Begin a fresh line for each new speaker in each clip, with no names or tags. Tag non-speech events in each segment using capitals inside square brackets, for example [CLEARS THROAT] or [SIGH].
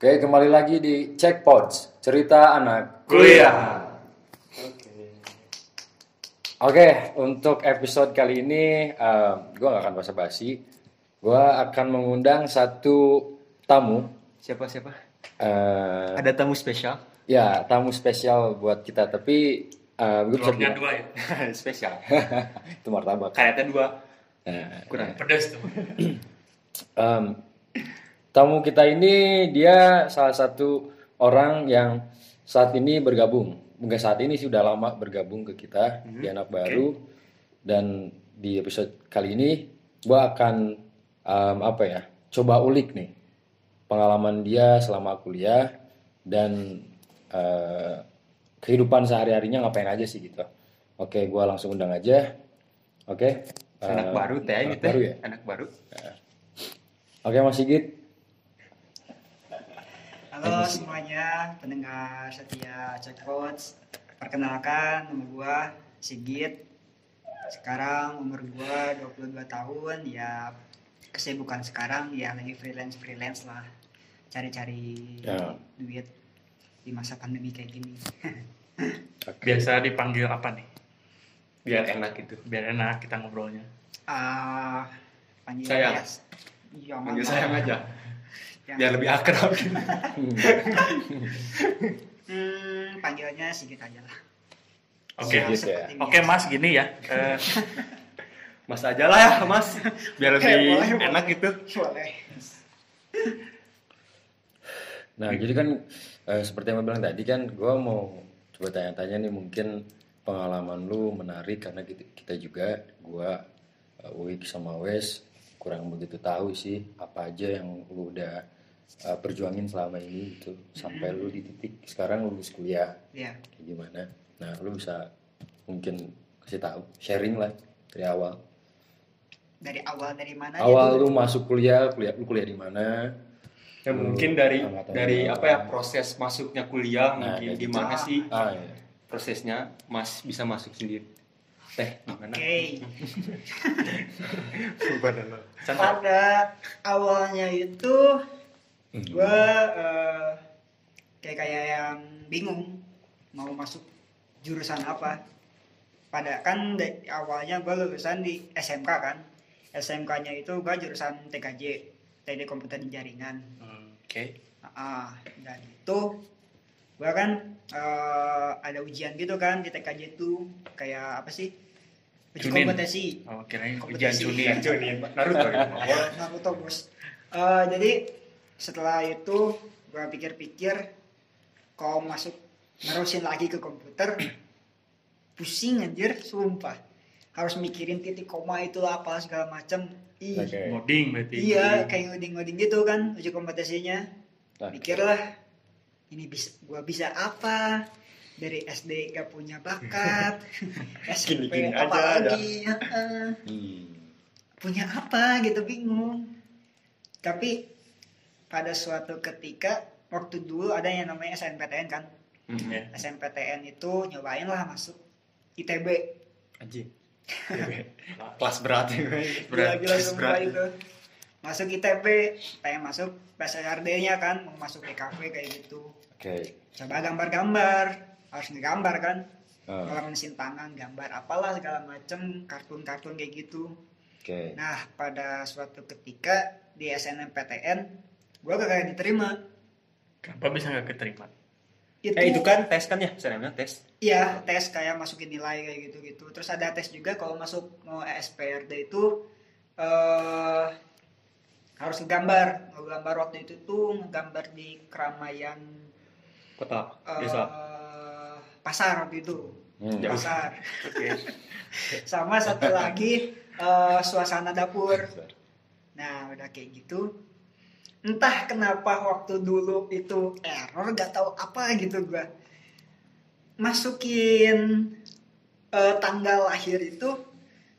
Oke, kembali lagi di Checkpods, cerita anak.
Kuliah.
Oke, untuk episode kali ini gue gak akan basa-basi. Gue akan mengundang satu tamu.
Siapa siapa?
eh,
Ada tamu spesial?
ya, tamu spesial buat kita. Tapi uh, gue bisa bilang
dua ya. [LAUGHS]
spesial. [LAUGHS]
itu martabak.
Kayaknya dua.
Nah,
Kurang.
Pedas tuh. [CLEARS THROAT]
Em, tamu kita ini dia salah satu orang yang saat ini bergabung. Enggak saat ini sih udah lama bergabung ke kita di anak baru. Dan di episode kali ini gua akan em, apa ya? Coba ulik nih pengalaman dia selama kuliah dan eh, kehidupan sehari-harinya ngapain aja sih gitu. Oke, gua langsung undang aja. Oke.
Anak
eh,
baru teh teh.
baru ya?
Anak baru.
Oke, Mas Sigit.
Halo semuanya, pendengar setia Checkpoints. Perkenalkan, nama gua Sigit. Sekarang umur gua 22 tahun, ya kesibukan sekarang ya lagi freelance-freelance lah. Cari-cari
Ya.
duit di masa pandemi kayak gini. [LAUGHS]
Biasa dipanggil apa nih?
Biar enak gitu.
Biar enak kita ngobrolnya.
Ah, panggil
Sayang.
ya. Iya,
Panggil sayang aja.
Ya.
Biar lebih akrab. [LAUGHS]
Hmm, panggilannya Sigit aja lah.
Oke.
Ya,
Sigit ya.
Oke
biasa.
Mas gini ya. Eh,
Mas aja lah ya, Mas. Biar lebih
boleh, boleh.
enak gitu.
Boleh.
Nah, jadi kan eh, seperti yang gue bilang tadi kan gue mau coba tanya-tanya nih mungkin pengalaman lu menarik karena kita, kita juga gue uh, Wik sama Wes kurang begitu tahu sih apa aja yang lu udah uh, perjuangin selama ini gitu sampai lu di titik sekarang lulus kuliah
Ya.
kayak gimana. Nah, lu bisa mungkin kasih tahu sharing lah dari awal.
Dari awal dari mana?
Awal
gitu?
lu masuk kuliah, kuliah lu kuliah di mana?
Ya mungkin dari
Angkatan
dari
berapa?
apa ya proses masuknya kuliah
Nah,
mungkin
gitu.
gimana
Ah.
sih
Ah, iya.
prosesnya Mas bisa masuk sendiri. Teh gimana?
Oke. [LAUGHS]
Lo.
pada awalnya itu
Hmm.
gue kayak kayak yang bingung mau masuk jurusan apa pada kan dari awalnya gue lulusan di SMK kan SMK-nya itu gue jurusan TKJ Teknik Komputer dan Jaringan
Oke.
Ah, dan itu gue kan eh, ada ujian gitu kan di TKJ itu kayak apa sih uji
Junin.
kompetensi
Oh, kirain
Kompetisi.
ujian Juni. [LAUGHS]
Naruto.
Naruto bos. Eh, jadi setelah itu gue pikir-pikir kalau masuk nerusin lagi ke komputer [CLEARS THROAT] pusing anjir sumpah harus mikirin titik koma itu apa segala macam Ih,
Oke.
Ngoding berarti.
iya kayak ngoding-ngoding gitu kan uji kompetensinya
Nah,
mikirlah ini bisa gua bisa apa? Dari SD gak punya bakat. [LAUGHS] SMP
Gini-gini
apa
aja,
lagi?
hmm.
punya apa gitu bingung. Tapi pada suatu ketika waktu dulu ada yang namanya SNPTN kan?
Hmm,
Ya.
SNPTN itu nyobain lah masuk ITB
Anjing. [LAUGHS] Kelas berat ya.
gila gila
Kelas
semua itu masuk ITB pengen masuk PSRD nya kan mau masuk PKV kayak gitu
Oke.
coba gambar-gambar harus ngegambar kan
Ah,
kalau mesin tangan gambar apalah segala macem kartun-kartun kayak gitu
Oke.
Nah, pada suatu ketika di SNMPTN, gue gak diterima.
Kenapa bisa nggak keterima?
Itu,
Eh itu kan tes kan ya, saya tes.
Iya, tes kayak masukin nilai kayak gitu-gitu. Terus ada tes juga kalau masuk mau ESPRD itu eh harus ngegambar. Ngegambar waktu itu tuh ngegambar di keramaian
Kota, desa.
pasar waktu itu.
Hmm.
Pasar.
Oke. [LAUGHS]
Sama satu lagi eh, suasana dapur. Nah, udah kayak gitu. Entah kenapa waktu dulu itu error, gak tahu apa gitu gua. Masukin eh, tanggal lahir itu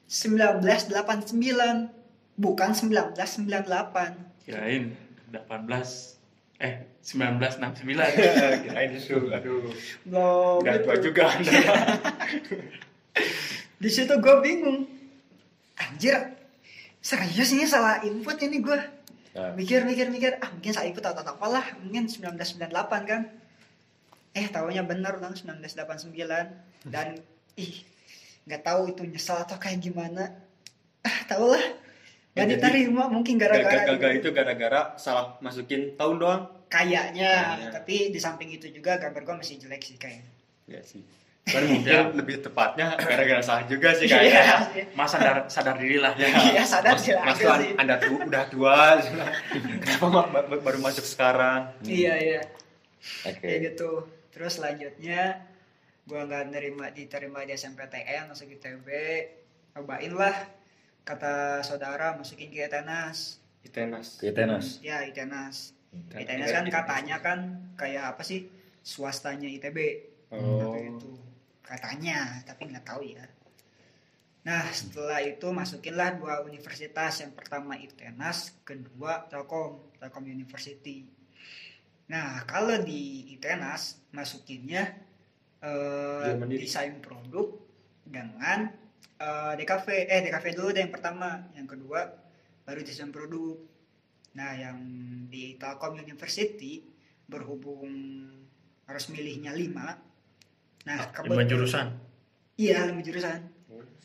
1989, bukan 1998.
Kirain 18 eh 1969. [LAUGHS]
Kirain itu, aduh.
Belum
Gak
gitu.
tua juga.
Di situ gue bingung. Anjir, serius ini salah input ini gue.
Nah,
mikir mikir mikir ah mungkin saya ikut atau apa lah mungkin 1998 kan eh tahunya bener dong 1989 dan ih nggak tahu itu nyesal atau kayak gimana ah tau lah gak
jadi
diterima mungkin gara-gara
Gagal
itu.
itu gara-gara salah masukin tahun doang.
kayaknya
Kayaknya.
tapi di samping itu juga gambar gua masih jelek sih kayaknya
Ya sih. Kan mungkin lebih tepatnya gara-gara salah juga sih
Iya
kayaknya.
sih.
Mas sadar sadar diri lah.
Iya, sadar
Mas,
sih lah,
Mas tuh
sih.
anda tu- udah tua. Kenapa baru masuk sekarang?
iya iya
oke.
kayak gitu terus selanjutnya gua nggak nerima diterima di SMPTN masuk ITB cobain lah kata saudara masukin ke ITENAS
Itenas.
Ke tenas.
ya ITENAS.
Itenas.
ITENAS kan katanya kan kayak apa sih? Swastanya ITB
Oh.
gitu katanya tapi nggak tahu ya. Nah setelah itu masukinlah dua universitas. Yang pertama ITENAS kedua Telkom Telkom University. Nah kalau di ITENAS masukinnya eh, desain produk dengan eh, DKV eh DKV dulu deh yang pertama. Yang kedua baru desain produk. Nah yang di Telkom University berhubung harus milihnya lima. Nah
Lima
kebetulan
jurusan.
iya lima jurusan.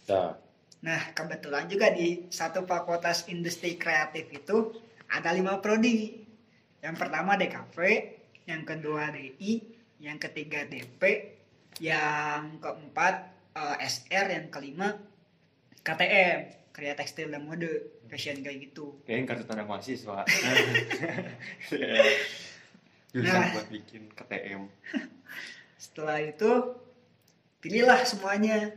Nah,
nah kebetulan juga di satu fakultas industri kreatif itu ada lima prodi. Yang pertama DKV yang kedua DI yang ketiga DP yang keempat eh, SR yang kelima KTM Karya Tekstil dan Mode fashion kayak gitu
Kayaknya kartu tanda mahasiswa. [LAUGHS] Jurusan
Nah.
buat bikin KTM. [LAUGHS]
Setelah itu pilihlah semuanya.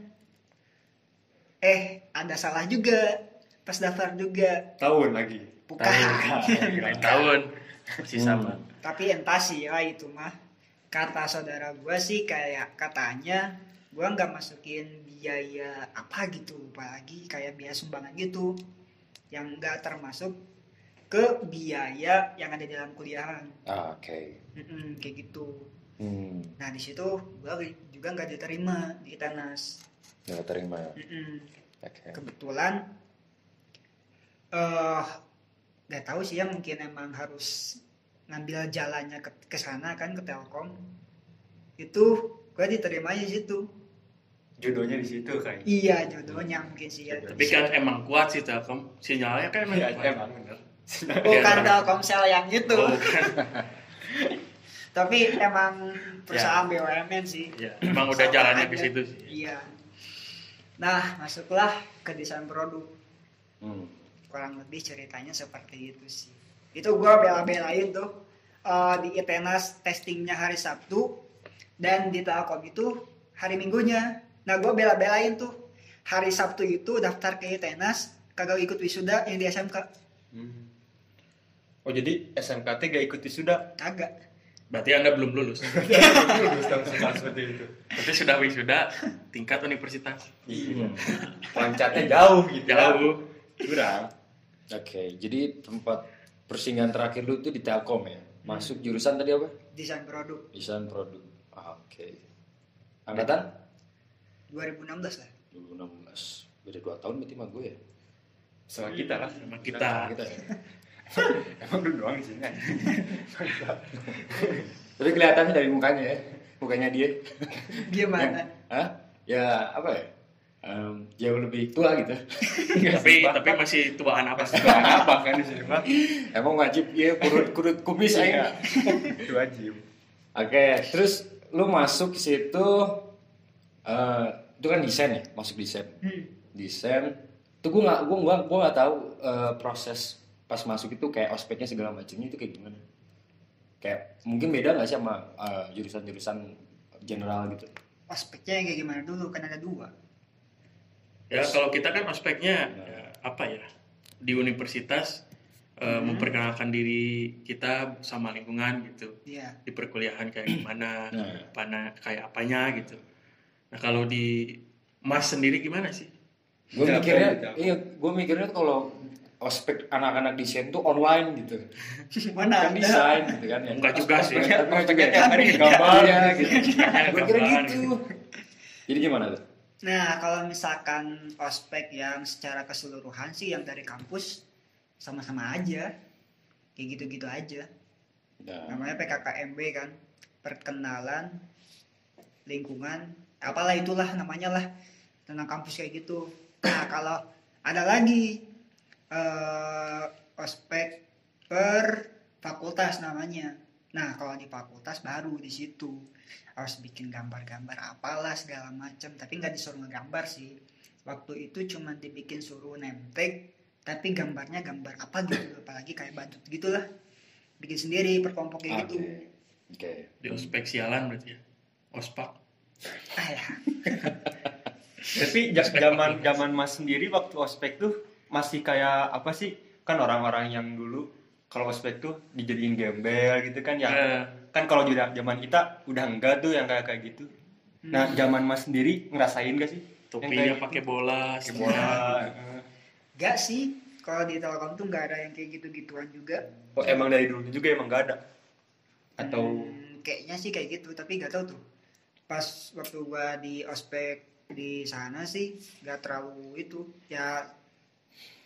Eh, ada salah juga. Pas daftar juga.
Tahun lagi.
Bukan.
Lain [LAUGHS] tahun. Masih sama.
Tapi entah sih ya itu mah. Kata saudara gua sih kayak katanya gua nggak masukin biaya apa gitu, apalagi kayak biaya sumbangan gitu yang nggak termasuk ke biaya yang ada di dalam kuliahan.
ah, oke.
Mm-mm, kayak gitu.
Hmm,
Nah di situ gua juga nggak diterima di Itanas.
nggak terima.
Mm-mm.
Oke.
kebetulan eh nggak tahu sih ya mungkin emang harus ngambil jalannya ke ke sana kan ke Telkom itu gue diterima di situ
Jodohnya di situ kayak.
iya jodohnya mungkin sih ya
Tapi kan emang kuat sih Telkom. Sinyalnya kan emang
Iya,
kuat.
emang bener. [LAUGHS]
bukan Telkomsel yang itu
Bukan. [LAUGHS]
tapi emang perusahaan BUMN sih
Ya, emang udah jalannya ke
aja.
situ sih.
iya nah masuklah ke desain produk
Hmm.
kurang lebih ceritanya seperti itu sih itu gua bela-belain tuh eh, di ITENAS testingnya hari Sabtu dan di Telkom itu hari Minggunya nah gua bela-belain tuh hari Sabtu itu daftar ke ITENAS kagak ikut wisuda yang di SMK
Hmm. Oh jadi SMKT gak ikut wisuda?
kagak
Berarti Anda belum lulus. [LAUGHS]
Lulus dong setelah seperti itu.
Tapi sudah wisuda tingkat universitas.
Iya. Loncatnya jauh gitu.
Jauh.
Curang.
Oke, jadi tempat persinggahan terakhir lu tuh di Telkom ya. Masuk jurusan tadi apa?
desain produk
Desain produk. Ah, Oke. Angkatan?
2016 lah
2016. Beda 2 tahun berarti sama gue ya.
Sama kita lah.
Sama kita.
Kita ya. [LAUGHS]
Emang lu doang di sini. [LAUGHS]
Tapi kelihatannya dari mukanya ya. Mukanya dia.
gimana
Hah? Ya apa ya? Em, jauh lebih tua gitu. [LAUGHS]
tapi tapi masih tuaan apa sih?
Gak apa kan di sini mah.
Emang wajib ya kurut kurut kumis
Iya.
aja.
Itu wajib.
Oke, terus lu masuk ke situ eh itu kan desain ya, masuk desain.
hmm.
Desain. Tuh gua nggak gua gua gua nggak tahu eh, proses pas masuk itu kayak ospeknya segala macamnya itu kayak gimana. Kayak mungkin beda nggak sih sama eh, jurusan-jurusan general gitu.
ospeknya yang kayak gimana dulu kan ada dua
Ya kalau kita kan aspeknya ya, apa ya di universitas eh, memperkenalkan diri kita sama lingkungan gitu
iya
di perkuliahan kayak gimana,
Nah.
kayak apanya gitu. Nah kalau di Mas sendiri gimana sih?
Gue mikirnya, iya, gue mikirnya kalau ospek anak-anak desain tuh online gitu. [LAUGHS]
mana
Kan
ada
desain gitu kan ya.
Enggak juga sih.
Tapi enggak juga ya.
Tiap hari gambar.
Iya gitu. Gue kira gitu. Jadi gimana tuh?
Nah, kalau misalkan ospek yang secara keseluruhan sih yang dari kampus sama-sama aja. kayak gitu-gitu aja
Nah,
namanya PKKMB kan perkenalan lingkungan apalah itulah namanya lah tentang kampus kayak gitu nah kalau ada lagi eh ospek per fakultas namanya nah kalau di fakultas baru di situ harus bikin gambar-gambar apalah segala macam tapi nggak disuruh ngegambar sih waktu itu cuma dibikin suruh nemtek tapi gambarnya gambar apa gitu apalagi kayak badut gitulah bikin sendiri per kelompok kayak
Oke.
gitu
Oke.
Di ospek sialan berarti ya. Ospak.
Tapi zaman zaman Mas sendiri waktu ospek tuh masih kayak apa sih? Kan orang-orang yang dulu kalau ospek tuh dijadiin gembel gitu kan ya.
Eh,
Kan kalau di zaman kita udah enggak tuh yang kayak kayak gitu. Nah, zaman Mas sendiri ngerasain gak sih? Yang
topinya
gitu?
pakai bola,
Pakai bola.
setengah.
Gak sih, kalau di Telkom tuh nggak ada yang kayak gitu-gituan juga.
Oh, emang dari dulu juga emang gak ada. Atau
Hmm, kayaknya sih kayak gitu, tapi nggak tahu tuh. Pas waktu gua di ospek di sana sih nggak terlalu itu. Ya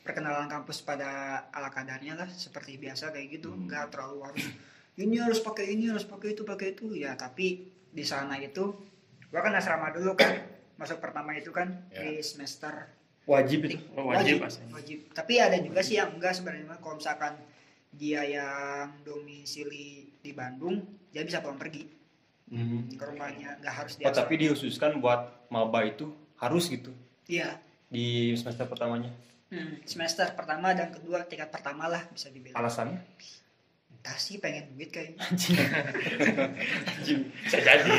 perkenalan kampus pada ala kadarnya lah, seperti biasa kayak gitu. Nggak terlalu harus ini harus pakai ini harus pakai itu pakai itu ya. Tapi di sana itu gua kan asrama dulu kan, masuk pertama itu kan
Ya.
di semester
wajib itu.
Oh, wajib pasti.
wajib tapi ada juga sih yang enggak sebenarnya kalau misalkan dia yang domisili di Bandung dia bisa pulang pergi
Hmm.
ke rumahnya nggak harus
Oh,
dia
tapi dihususkan buat maba itu harus gitu
iya
di semester pertamanya.
Hmm, semester pertama dan kedua tingkat pertama lah bisa dibilang
Alasannya?
entah sih pengen duit kayaknya
Bisa jadi.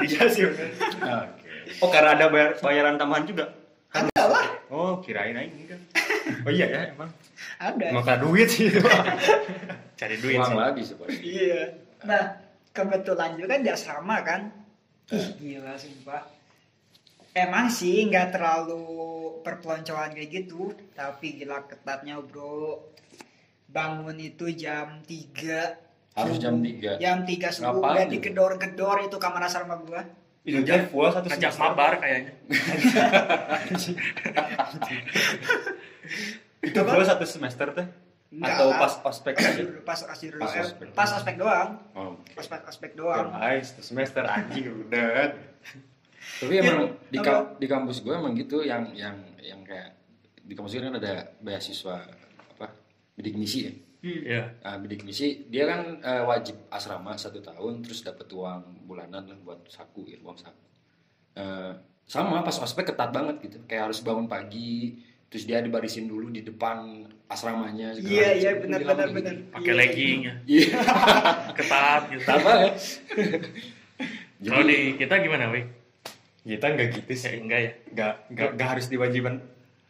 Iya sih.
Oke.
Oh, karena ada bayar, bayaran tambahan juga.
ada lah
Oh, kirain aja ini kan. Oh iya ya, emang.
ada
karena duit sih. [LAUGHS]
Cari duit
Uang
sih.
lagi sebenarnya.
iya nah kebetulan juga di asrama kan ih gila sumpah emang sih nggak terlalu perpeloncoan kayak gitu tapi gila ketatnya bro bangun itu jam 3
Harus jam 3.
jam 3 subuh udah
itu?
digedor-gedor itu kamar asrama gua
Itu jam full satu
Ngajak
semester.
mabar kayaknya. [LAUGHS]
Itu full satu semester teh.
Enggak
Atau pas ospek aja. [CLEARS THROAT]
Dulu, pas dulu
Pas
Eh,
ospek.
pas ospek doang
Oh,
ospek ospek
Ya,
doang
guys, satu semester anjing udah. [LAUGHS]
Tapi emang
Ya,
di, kam- di kampus gue emang gitu yang yang yang kayak di kampus gue kan ada beasiswa apa bidik misi ya.
Hmm.
Iya.
Nah, bidik misi dia kan eh, wajib asrama satu tahun terus dapat uang bulanan lah buat saku ya uang saku. Eh, sama pas ospek ketat banget gitu kayak harus bangun pagi terus dia dibarisin dulu di depan asramanya segala
iya iya benar benar
banget
benar
gitu.
Pakai legging ya.
Iya, [LAUGHS]
Ketat gitu.
ketat banget.
Kalau di kita gimana, Wei?
Kita enggak gitu
Ya,
sih.
enggak ya.
Enggak enggak enggak harus diwajiban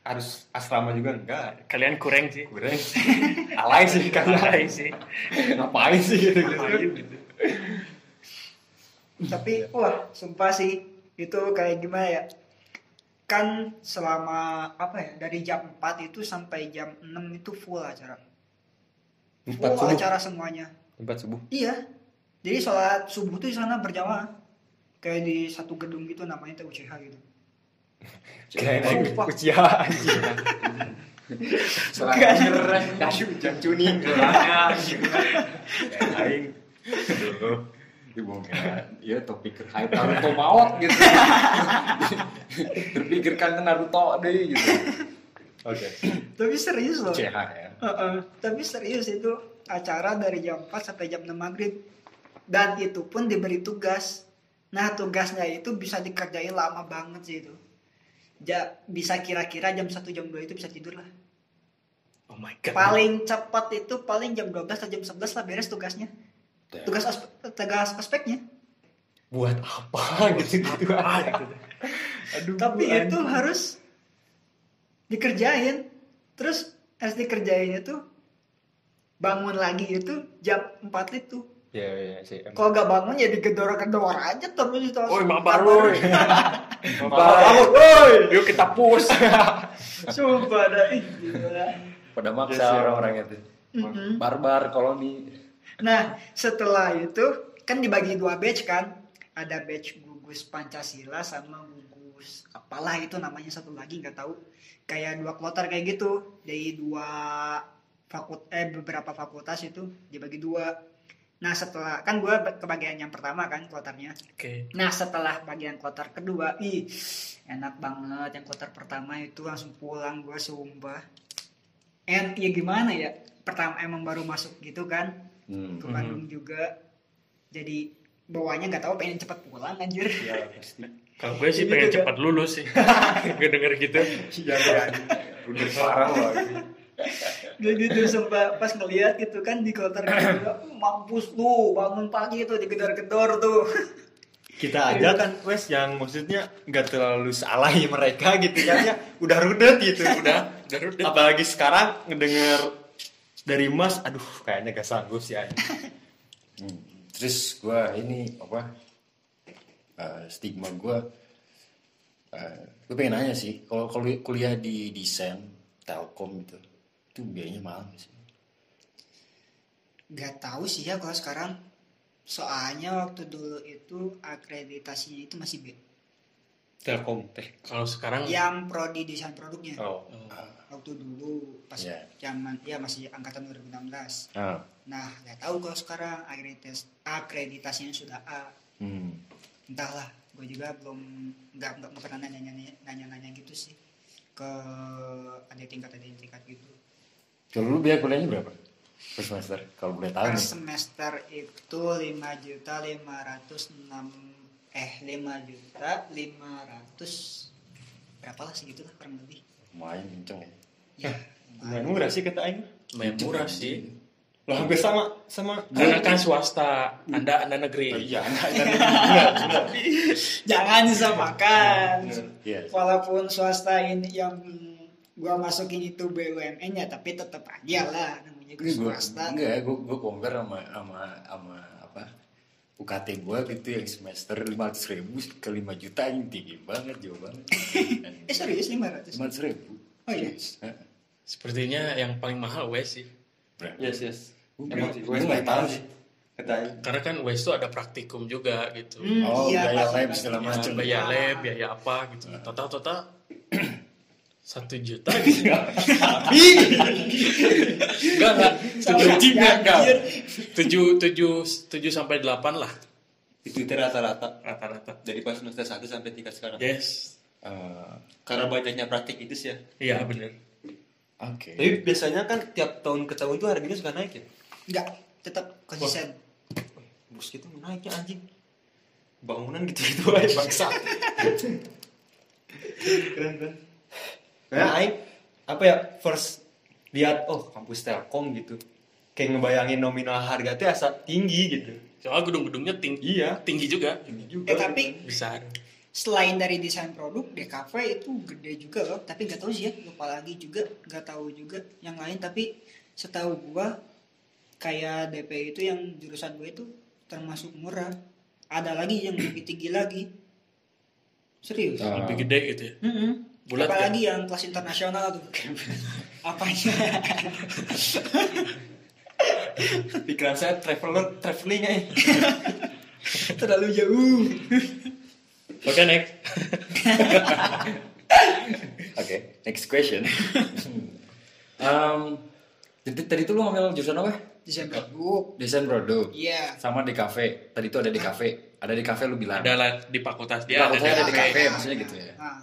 harus asrama juga enggak.
Kalian kurang sih.
Kurang. Alay sih [LAUGHS] karena
Alay sih.
ngapain sih gitu gitu.
Gitu.
tapi wah sumpah sih itu kayak gimana ya kan selama apa ya dari jam 4 itu sampai jam 6 itu full acara
Empat
full
subuh.
acara semuanya
Empat subuh.
iya jadi sholat subuh tuh di sana berjamaah kayak di satu gedung gitu namanya tuh UCH gitu [LAUGHS]
Kirain
Sumpah.
usia anjing.
Selain
hujan cuning. Aing. Aduh.
dibongkar ya topik hype Naruto maut gitu [LAUGHS] terpikirkan ke Naruto deh gitu
Oke.
tapi serius loh
CH ya
Heeh. tapi serius itu acara dari jam 4 sampai jam 6 maghrib dan itu pun diberi tugas nah tugasnya itu bisa dikerjain lama banget sih itu ja, bisa kira-kira jam 1 jam 2 itu bisa tidur lah
Oh my god.
paling cepat itu paling jam 12 atau jam 11 lah beres tugasnya tugas ospek, tugas ospeknya
Buat apa [LAUGHS] gitu gitu
Ah, gitu.
Aduh.
tapi
anjing.
itu harus dikerjain terus harus dikerjain itu bangun lagi itu jam 4 itu
Ya ya sih. emang.
kalau gak bangun ya digedor-gedor aja terus itu
Oi, mabar woi.
Mabar, [LAUGHS] woi.
Yuk kita push. [LAUGHS]
sumpah dah
pada maksa
Yes, ya.
orang-orang itu
Mm-mm.
barbar koloni
nah setelah itu kan dibagi dua batch kan? Ada batch gugus pancasila sama gugus apalah itu namanya satu lagi nggak tahu. Kayak dua kloter kayak gitu. Dari dua fakult eh beberapa fakultas itu dibagi dua. Nah setelah kan gue kebagian yang pertama kan kloternya.
Oke.
nah setelah bagian kloter kedua ih enak banget. Yang kloter pertama itu langsung pulang gue sumpah. And ya gimana ya? Pertama emang baru masuk gitu kan
Hmm.
ke Bandung juga jadi bawahnya nggak tahu pengen cepet pulang anjir.
Ya [LAUGHS] pasti.
Kalau gue sih
Gitu
pengen cepat lulus sih. [LAUGHS] Gue denger gitu.
ya ya udah parah lah.
Gak gitu sumpah. Pas ngeliat gitu kan di kloter kedua [COUGHS] mampus lu bangun pagi tuh digedor-gedor tuh.
Kita aja kan. wes yang maksudnya nggak terlalu salahi mereka gitu kan ya. Udah rudet gitu
Udah, udah rudet.
apalagi sekarang ngedenger dari Mas aduh kayaknya gak sanggup sih. [LAUGHS]
Hmm. Terus gue ini apa eh, stigma gue, gue pengen nanya sih, kalau kalau kuliah di desain Telkom itu, itu biayanya mahal nggak sih?
Gak tahu sih ya kalau sekarang soalnya waktu dulu itu akreditasinya itu masih B
Telkom teh
Kalau sekarang
yang prodi desain produknya.
Oh.
Waktu dulu pas
Iya.
zaman ya masih angkatan 2016
Ah,
nah nggak tahu kalau sekarang akreditas akreditasinya sudah A.
Hmm.
entahlah gue juga belum nggak nggak pernah nanya nanya nanya nanya gitu sih. Ke ada tingkat ada tingkat gitu.
Kalau lu biaya kuliahnya berapa? Per semester? Kalau boleh tahu
per semester itu 5 juta 506 eh 5 juta 500 berapa lah segitu lah kurang lebih.
Lumayan kenceng. Ya.
ya
lumayan murah sih kata Aing.
Lumayan murah sih.
lah hampir sama sama.
Karena kan swasta, Anda Anda negeri.
Oh, iya enggak enggak enggak
jangan disamakan.
Iya.
walaupun swasta ini yang gua masukin itu BUMN ya tapi tetap aja lah namanya gua swasta.
enggak, gue gue compare sama sama sama UKT gue gitu yang semester lima ratus ribu ke lima juta ini tinggi banget jauh banget.
eh serius 500
Lima ratus ribu.
oh iya
Sepertinya yang paling mahal WES sih.
Berapa?
yes yes
Gue
emang
gue nggak tahu sih.
kata Aing
Karena kan WES itu ada praktikum juga gitu.
Hmm,
Oh,
iya,
biaya lab segala macam.
biaya lab, biaya apa gitu. Total total satu juta [LAUGHS] gitu. Enggak enggak. Tujuh
enggak.
tujuh tujuh tujuh sampai delapan lah
itu itu rata-rata
rata-rata.
dari pas semester 1 sampai tingkat sekarang
Yes.
Eh,
karena banyaknya praktik itu sih ya
Iya benar.
Oke.
tapi biasanya kan tiap tahun ke tahun itu harganya suka naik ya
enggak tetap konsisten
bus gitu naiknya anjing bangunan gitu gitu aja bangsa [LAUGHS] keren keren nah Aing apa ya first lihat oh kampus Telkom gitu. Kayak ngebayangin nominal harga tuh asa tinggi gitu.
Soal gedung-gedungnya tinggi,
iya.
tinggi juga,
tinggi juga
eh tapi
besar.
selain dari desain produk DKV itu gede juga loh. Tapi nggak tahu sih ya lupa lagi juga nggak tahu juga yang lain. Tapi setahu gua kayak DP itu yang jurusan gue itu termasuk murah. Ada lagi yang lebih tinggi lagi. Serius.
Lebih gede gitu ya.
Mm-mm.
Bulat
apalagi yang kelas internasional tuh [LAUGHS] apanya [LAUGHS]
pikiran saya traveler traveling eh [LAUGHS]
terlalu jauh
Oke next.
Oke, next question. um, jadi tadi tuh lu ngambil jurusan apa?
desain produk
Desain produk.
iya
Sama di kafe. Tadi tuh ada di kafe. Ada di kafe lu bilang.
Ada di fakultas
Di
dia
fakultasnya ada di
kafe.
kafe, maksudnya gitu ya.
nah,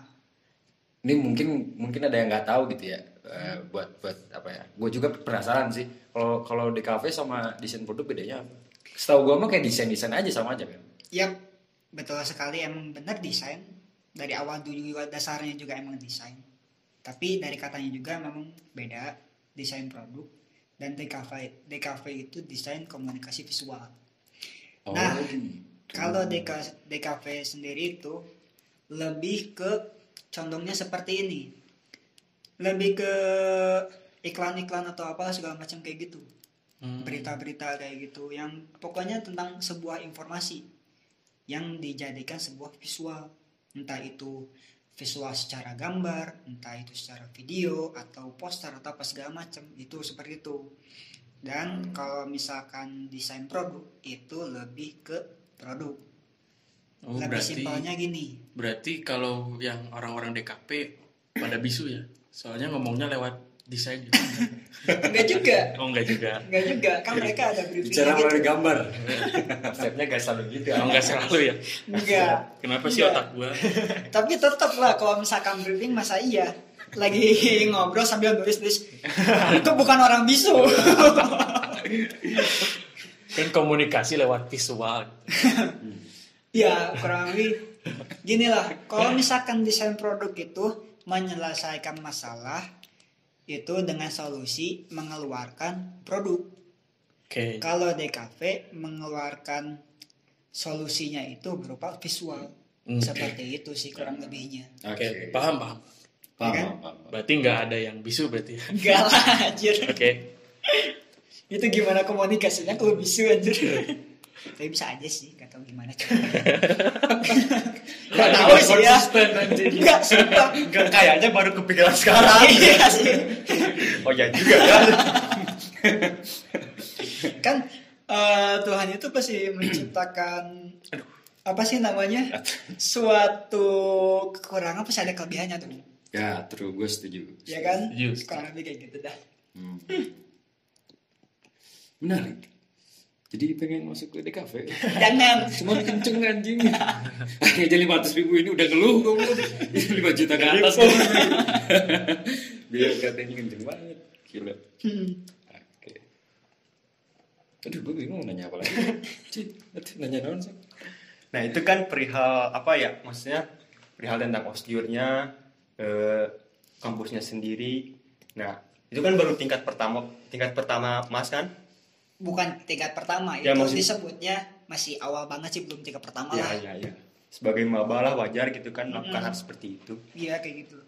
Ini mungkin mungkin ada yang nggak tahu gitu ya. eh, buat buat apa ya? Gue juga penasaran sih. Kalau kalau di kafe sama desain produk bedanya apa? Setahu gue mah kayak desain desain aja sama aja kan.
Yap, betul sekali emang benar desain. Dari awal dulu juga dasarnya juga emang desain. Tapi dari katanya juga memang beda desain produk dan DKV DKV itu desain komunikasi visual. Nah,
gitu.
Kalau DK, DKV sendiri itu lebih ke condongnya seperti ini. Lebih ke iklan-iklan atau apa segala macam kayak gitu.
Hmm.
berita-berita kayak gitu yang pokoknya tentang sebuah informasi yang dijadikan sebuah visual entah itu visual secara gambar entah itu secara video atau poster atau apa segala macam itu seperti itu dan kalau misalkan desain produk itu lebih ke produk
Oh,
lebih
berarti
simpelnya gini
berarti kalau yang orang-orang DKP pada bisu ya. Soalnya ngomongnya lewat desain
Enggak [LAUGHS] juga.
oh enggak juga
Enggak juga. Kan mereka ada briefing
Bicara
gitu.
melalui gambar. [LAUGHS]
konsepnya gak selalu gitu ya
oh enggak selalu ya
Enggak.
kenapa sih
Enggak.
otak gua [LAUGHS]
Tapi tetap lah kalau misalkan briefing masa iya lagi ngobrol sambil nulis nulis itu bukan orang bisu
kan komunikasi lewat visual
ya kurang lebih gini lah. Kalau misalkan desain produk itu menyelesaikan masalah itu dengan solusi mengeluarkan produk.
Oke.
Kalau DKV mengeluarkan solusinya itu berupa visual.
Hmm.
seperti itu sih kurang lebihnya.
Oke paham paham.
Paham,
Kan?
paham, paham.
berarti nggak ada yang bisu berarti
enggak lah anjir.
Oke.
Itu gimana komunikasinya kalau bisu anjir [LAUGHS] tapi bisa aja sih gak tahu gimana tuh. Gak tahu sih ya. enggak sumpah.
Enggak kayaknya baru kepikiran sekarang.
Iya sih.
Oh ya juga ya.
Kan eh, Tuhan itu pasti menciptakan [CLEARS THROAT] apa sih namanya? Suatu kekurangan pasti ada kelebihannya tuh.
Ya, true, gue setuju.
ya kan?
Setuju.
kurang lebih kayak gitu dah.
Hmm. Menarik. Jadi pengen masuk ke DKV.
jangan
Cuma kenceng anjing. Aja 500 ribu ini udah ngeluh gue. 5 juta ke atas. Biar katanya kenceng banget. Gila.
Hmm.
Oke. Aduh, gue bingung nanya apa lagi. Nanya naon sih?
Nah itu kan perihal apa ya maksudnya perihal tentang osjurnya eh, kampusnya sendiri. Nah itu kan baru tingkat pertama tingkat pertama mas kan?
Bukan tingkat pertama
Ya,
itu
maksud-
disebutnya masih awal banget sih belum tingkat pertama
Ya
lah
ya ya. Sebagai maba lah wajar gitu kan melakukan hal seperti itu.
iya kayak gitu